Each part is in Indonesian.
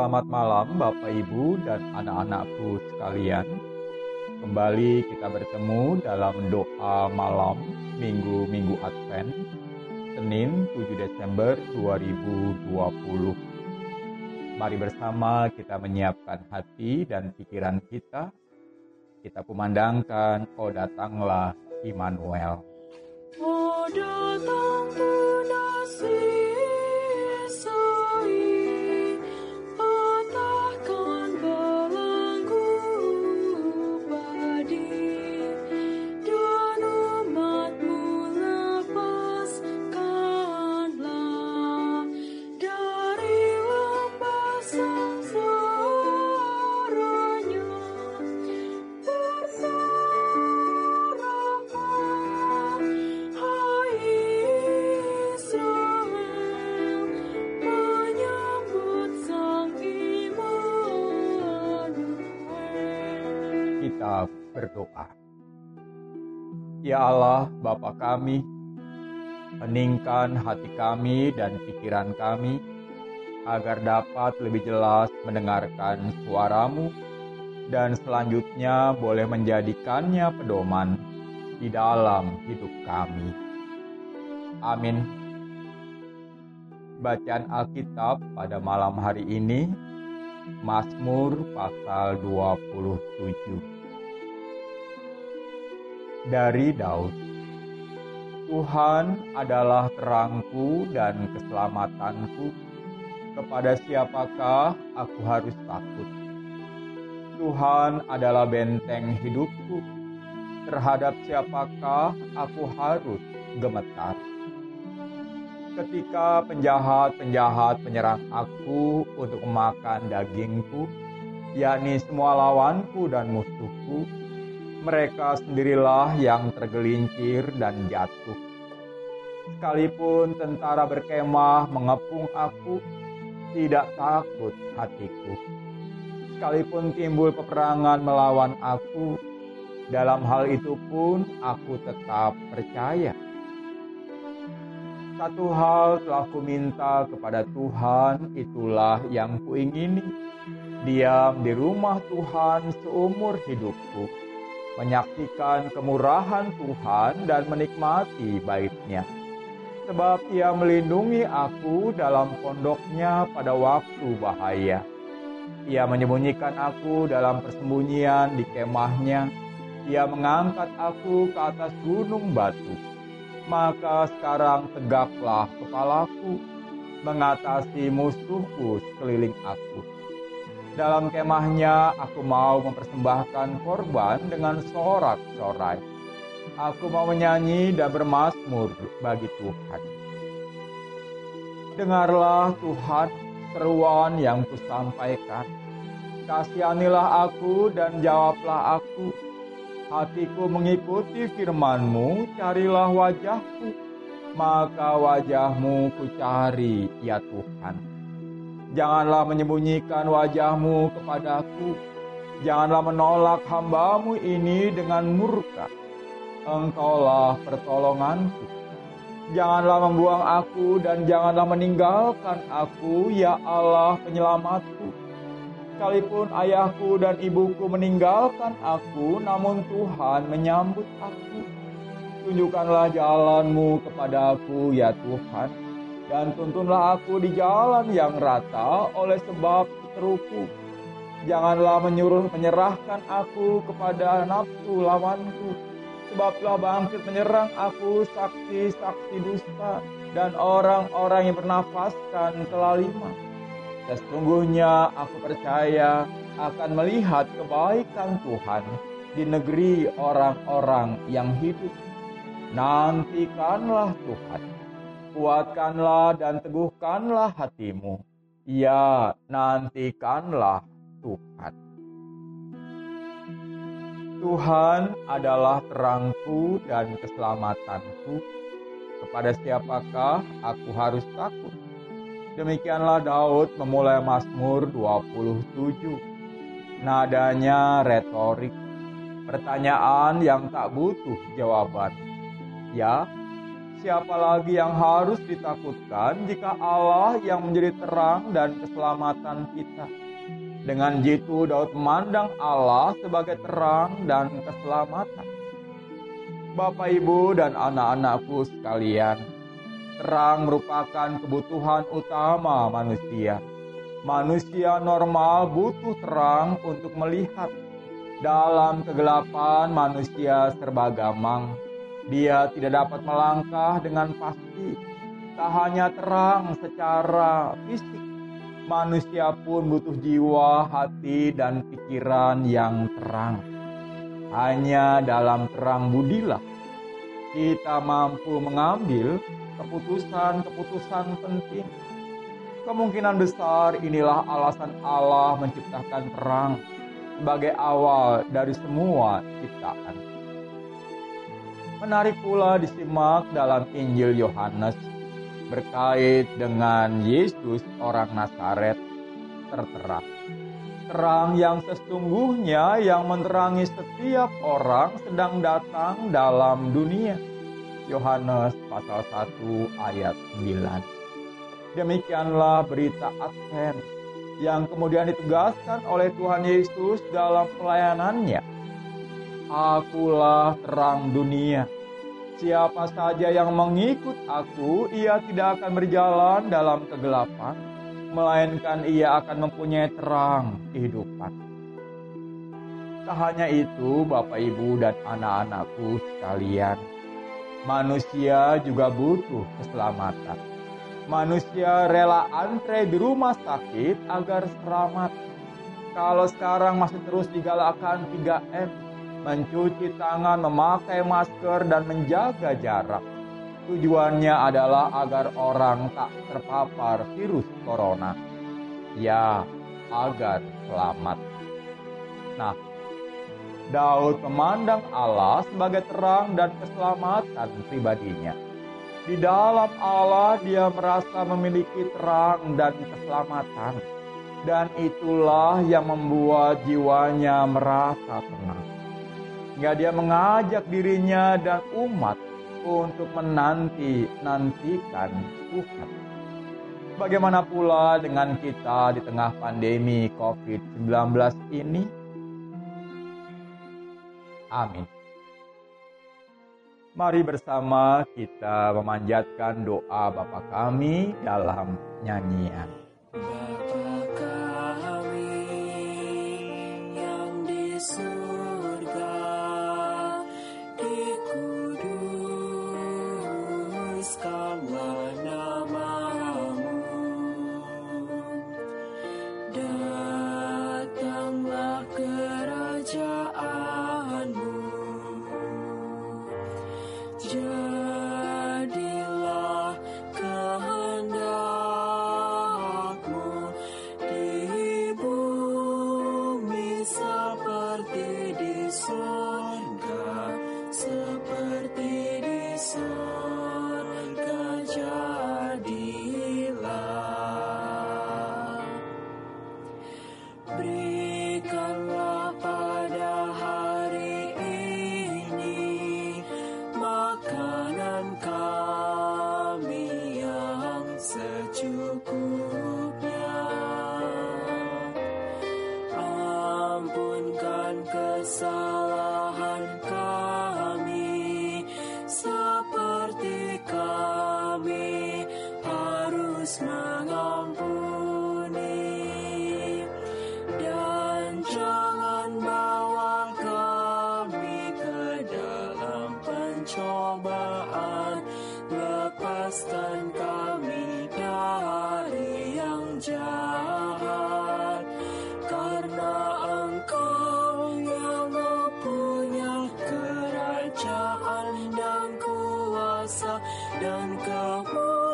Selamat malam Bapak Ibu dan anak-anakku sekalian. Kembali kita bertemu dalam doa malam Minggu-Minggu Advent, Senin 7 Desember 2020. Mari bersama kita menyiapkan hati dan pikiran kita. Kita kumandangkan, oh datanglah Immanuel. Oh berdoa. Ya Allah, Bapa kami, heningkan hati kami dan pikiran kami agar dapat lebih jelas mendengarkan suaramu dan selanjutnya boleh menjadikannya pedoman di dalam hidup kami. Amin. Bacaan Alkitab pada malam hari ini Mazmur pasal 27 Dari Daud. Tuhan adalah terangku dan keselamatanku. Kepada siapakah aku harus takut? Tuhan adalah benteng hidupku. Terhadap siapakah aku harus gemetar? Ketika penjahat-penjahat menyerang aku untuk memakan dagingku, yakni semua lawanku dan musuhku, mereka sendirilah yang tergelincir dan jatuh. Sekalipun tentara berkemah mengepung aku, tidak takut hatiku. Sekalipun timbul peperangan melawan aku, dalam hal itu pun aku tetap percaya satu hal telah kuminta kepada Tuhan, itulah yang kuingini. Diam di rumah Tuhan seumur hidupku, menyaksikan kemurahan Tuhan dan menikmati baitnya. Sebab ia melindungi aku dalam pondoknya pada waktu bahaya. Ia menyembunyikan aku dalam persembunyian di kemahnya. Ia mengangkat aku ke atas gunung batu maka sekarang tegaklah kepalaku mengatasi musuhku sekeliling aku. Dalam kemahnya aku mau mempersembahkan korban dengan sorak-sorai. Aku mau menyanyi dan bermasmur bagi Tuhan. Dengarlah Tuhan seruan yang kusampaikan. Kasihanilah aku dan jawablah aku hatiku mengikuti firmanmu, carilah wajahku, maka wajahmu ku cari, ya Tuhan. Janganlah menyembunyikan wajahmu kepadaku, janganlah menolak hambamu ini dengan murka. Engkaulah pertolonganku. Janganlah membuang aku dan janganlah meninggalkan aku, ya Allah penyelamatku Sekalipun ayahku dan ibuku meninggalkan aku, namun Tuhan menyambut aku. Tunjukkanlah jalanmu kepada aku, ya Tuhan. Dan tuntunlah aku di jalan yang rata oleh sebab seteruku. Janganlah menyuruh menyerahkan aku kepada nafsu lawanku. Sebab telah bangkit menyerang aku saksi-saksi dusta dan orang-orang yang bernafaskan kelaliman Sesungguhnya aku percaya akan melihat kebaikan Tuhan di negeri orang-orang yang hidup. Nantikanlah Tuhan, kuatkanlah dan teguhkanlah hatimu. Ya, nantikanlah Tuhan. Tuhan adalah terangku dan keselamatanku. Kepada siapakah aku harus takut? Demikianlah Daud memulai Mazmur 27. Nadanya retorik, pertanyaan yang tak butuh jawaban. Ya, Siapa lagi yang harus ditakutkan jika Allah yang menjadi terang dan keselamatan kita? Dengan jitu Daud memandang Allah sebagai terang dan keselamatan. Bapak, Ibu, dan anak-anakku sekalian, terang merupakan kebutuhan utama manusia. Manusia normal butuh terang untuk melihat. Dalam kegelapan, manusia serba gamang. Dia tidak dapat melangkah dengan pasti. Tak hanya terang secara fisik, manusia pun butuh jiwa, hati, dan pikiran yang terang. Hanya dalam terang budilah kita mampu mengambil keputusan-keputusan penting. Kemungkinan besar inilah alasan Allah menciptakan terang sebagai awal dari semua ciptaan. Menarik pula disimak dalam Injil Yohanes berkait dengan Yesus orang Nazaret tertera. Terang yang sesungguhnya yang menerangi setiap orang sedang datang dalam dunia. Yohanes pasal 1 ayat 9. Demikianlah berita Advent yang kemudian ditegaskan oleh Tuhan Yesus dalam pelayanannya. Akulah terang dunia. Siapa saja yang mengikut aku, ia tidak akan berjalan dalam kegelapan, melainkan ia akan mempunyai terang kehidupan. Tak hanya itu, Bapak, Ibu, dan anak-anakku sekalian, manusia juga butuh keselamatan. Manusia rela antre di rumah sakit agar selamat. Kalau sekarang masih terus digalakan 3M, mencuci tangan, memakai masker, dan menjaga jarak Tujuannya adalah agar orang tak terpapar virus corona. Ya, agar selamat. Nah, Daud memandang Allah sebagai terang dan keselamatan pribadinya. Di dalam Allah dia merasa memiliki terang dan keselamatan. Dan itulah yang membuat jiwanya merasa tenang. Hingga dia mengajak dirinya dan umat untuk menanti nantikan Tuhan. Bagaimana pula dengan kita di tengah pandemi COVID-19 ini? Amin. Mari bersama kita memanjatkan doa Bapa kami dalam nyanyian. lepaskan kami dari yang jahat. Karena engkau yang mempunyai kerajaan dan kuasa dan kemuliaan.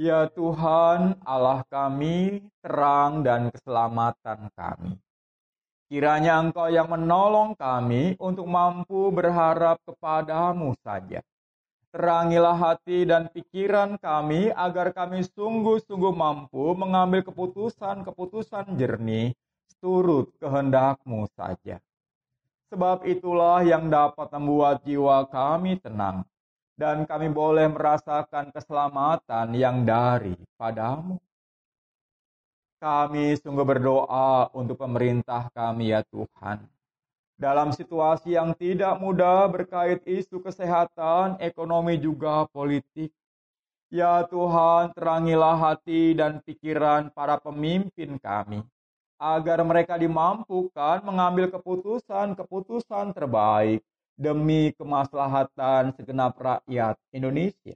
Ya Tuhan, Allah kami, terang dan keselamatan kami. Kiranya Engkau yang menolong kami untuk mampu berharap kepadamu saja. Terangilah hati dan pikiran kami agar kami sungguh-sungguh mampu mengambil keputusan-keputusan jernih turut kehendakmu saja. Sebab itulah yang dapat membuat jiwa kami tenang dan kami boleh merasakan keselamatan yang dari padamu. Kami sungguh berdoa untuk pemerintah kami ya Tuhan. Dalam situasi yang tidak mudah berkait isu kesehatan, ekonomi juga politik. Ya Tuhan, terangilah hati dan pikiran para pemimpin kami agar mereka dimampukan mengambil keputusan-keputusan terbaik demi kemaslahatan segenap rakyat Indonesia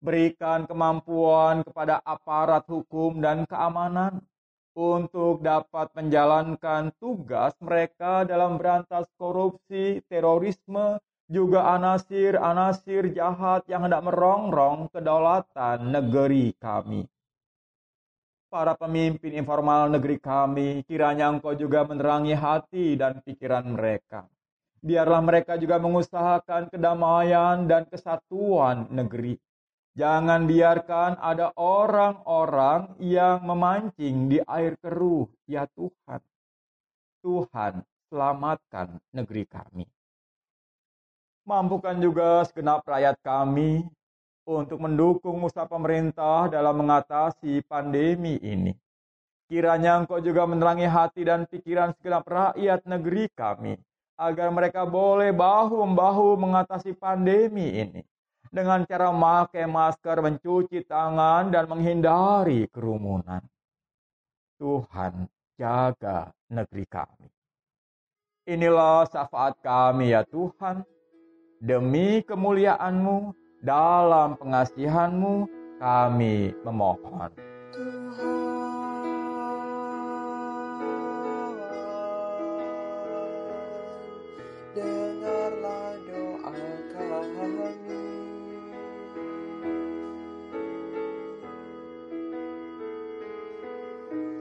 berikan kemampuan kepada aparat hukum dan keamanan untuk dapat menjalankan tugas mereka dalam berantas korupsi, terorisme, juga anasir-anasir jahat yang hendak merongrong kedaulatan negeri kami. Para pemimpin informal negeri kami, kiranya engkau juga menerangi hati dan pikiran mereka. Biarlah mereka juga mengusahakan kedamaian dan kesatuan negeri Jangan biarkan ada orang-orang yang memancing di air keruh, ya Tuhan. Tuhan, selamatkan negeri kami. Mampukan juga segenap rakyat kami untuk mendukung usaha pemerintah dalam mengatasi pandemi ini. Kiranya Engkau juga menerangi hati dan pikiran segenap rakyat negeri kami, agar mereka boleh bahu-membahu mengatasi pandemi ini dengan cara memakai masker, mencuci tangan, dan menghindari kerumunan. Tuhan jaga negeri kami. Inilah syafaat kami ya Tuhan. Demi kemuliaan-Mu, dalam pengasihan-Mu, kami memohon. Tuhan.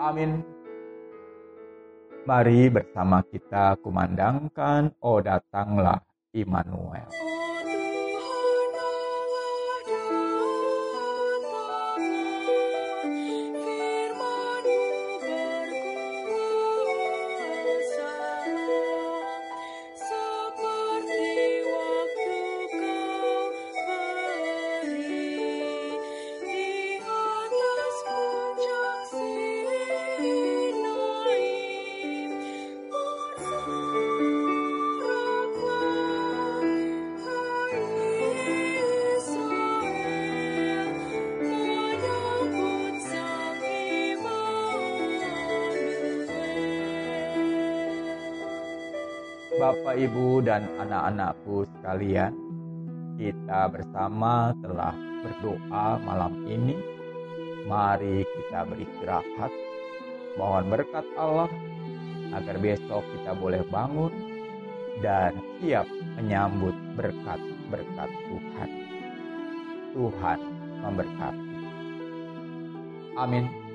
Amin. Mari bersama kita kumandangkan, Oh datanglah Immanuel. Bapak, Ibu, dan anak-anakku sekalian, kita bersama telah berdoa malam ini. Mari kita beristirahat, mohon berkat Allah agar besok kita boleh bangun dan siap menyambut berkat berkat Tuhan. Tuhan memberkati. Amin.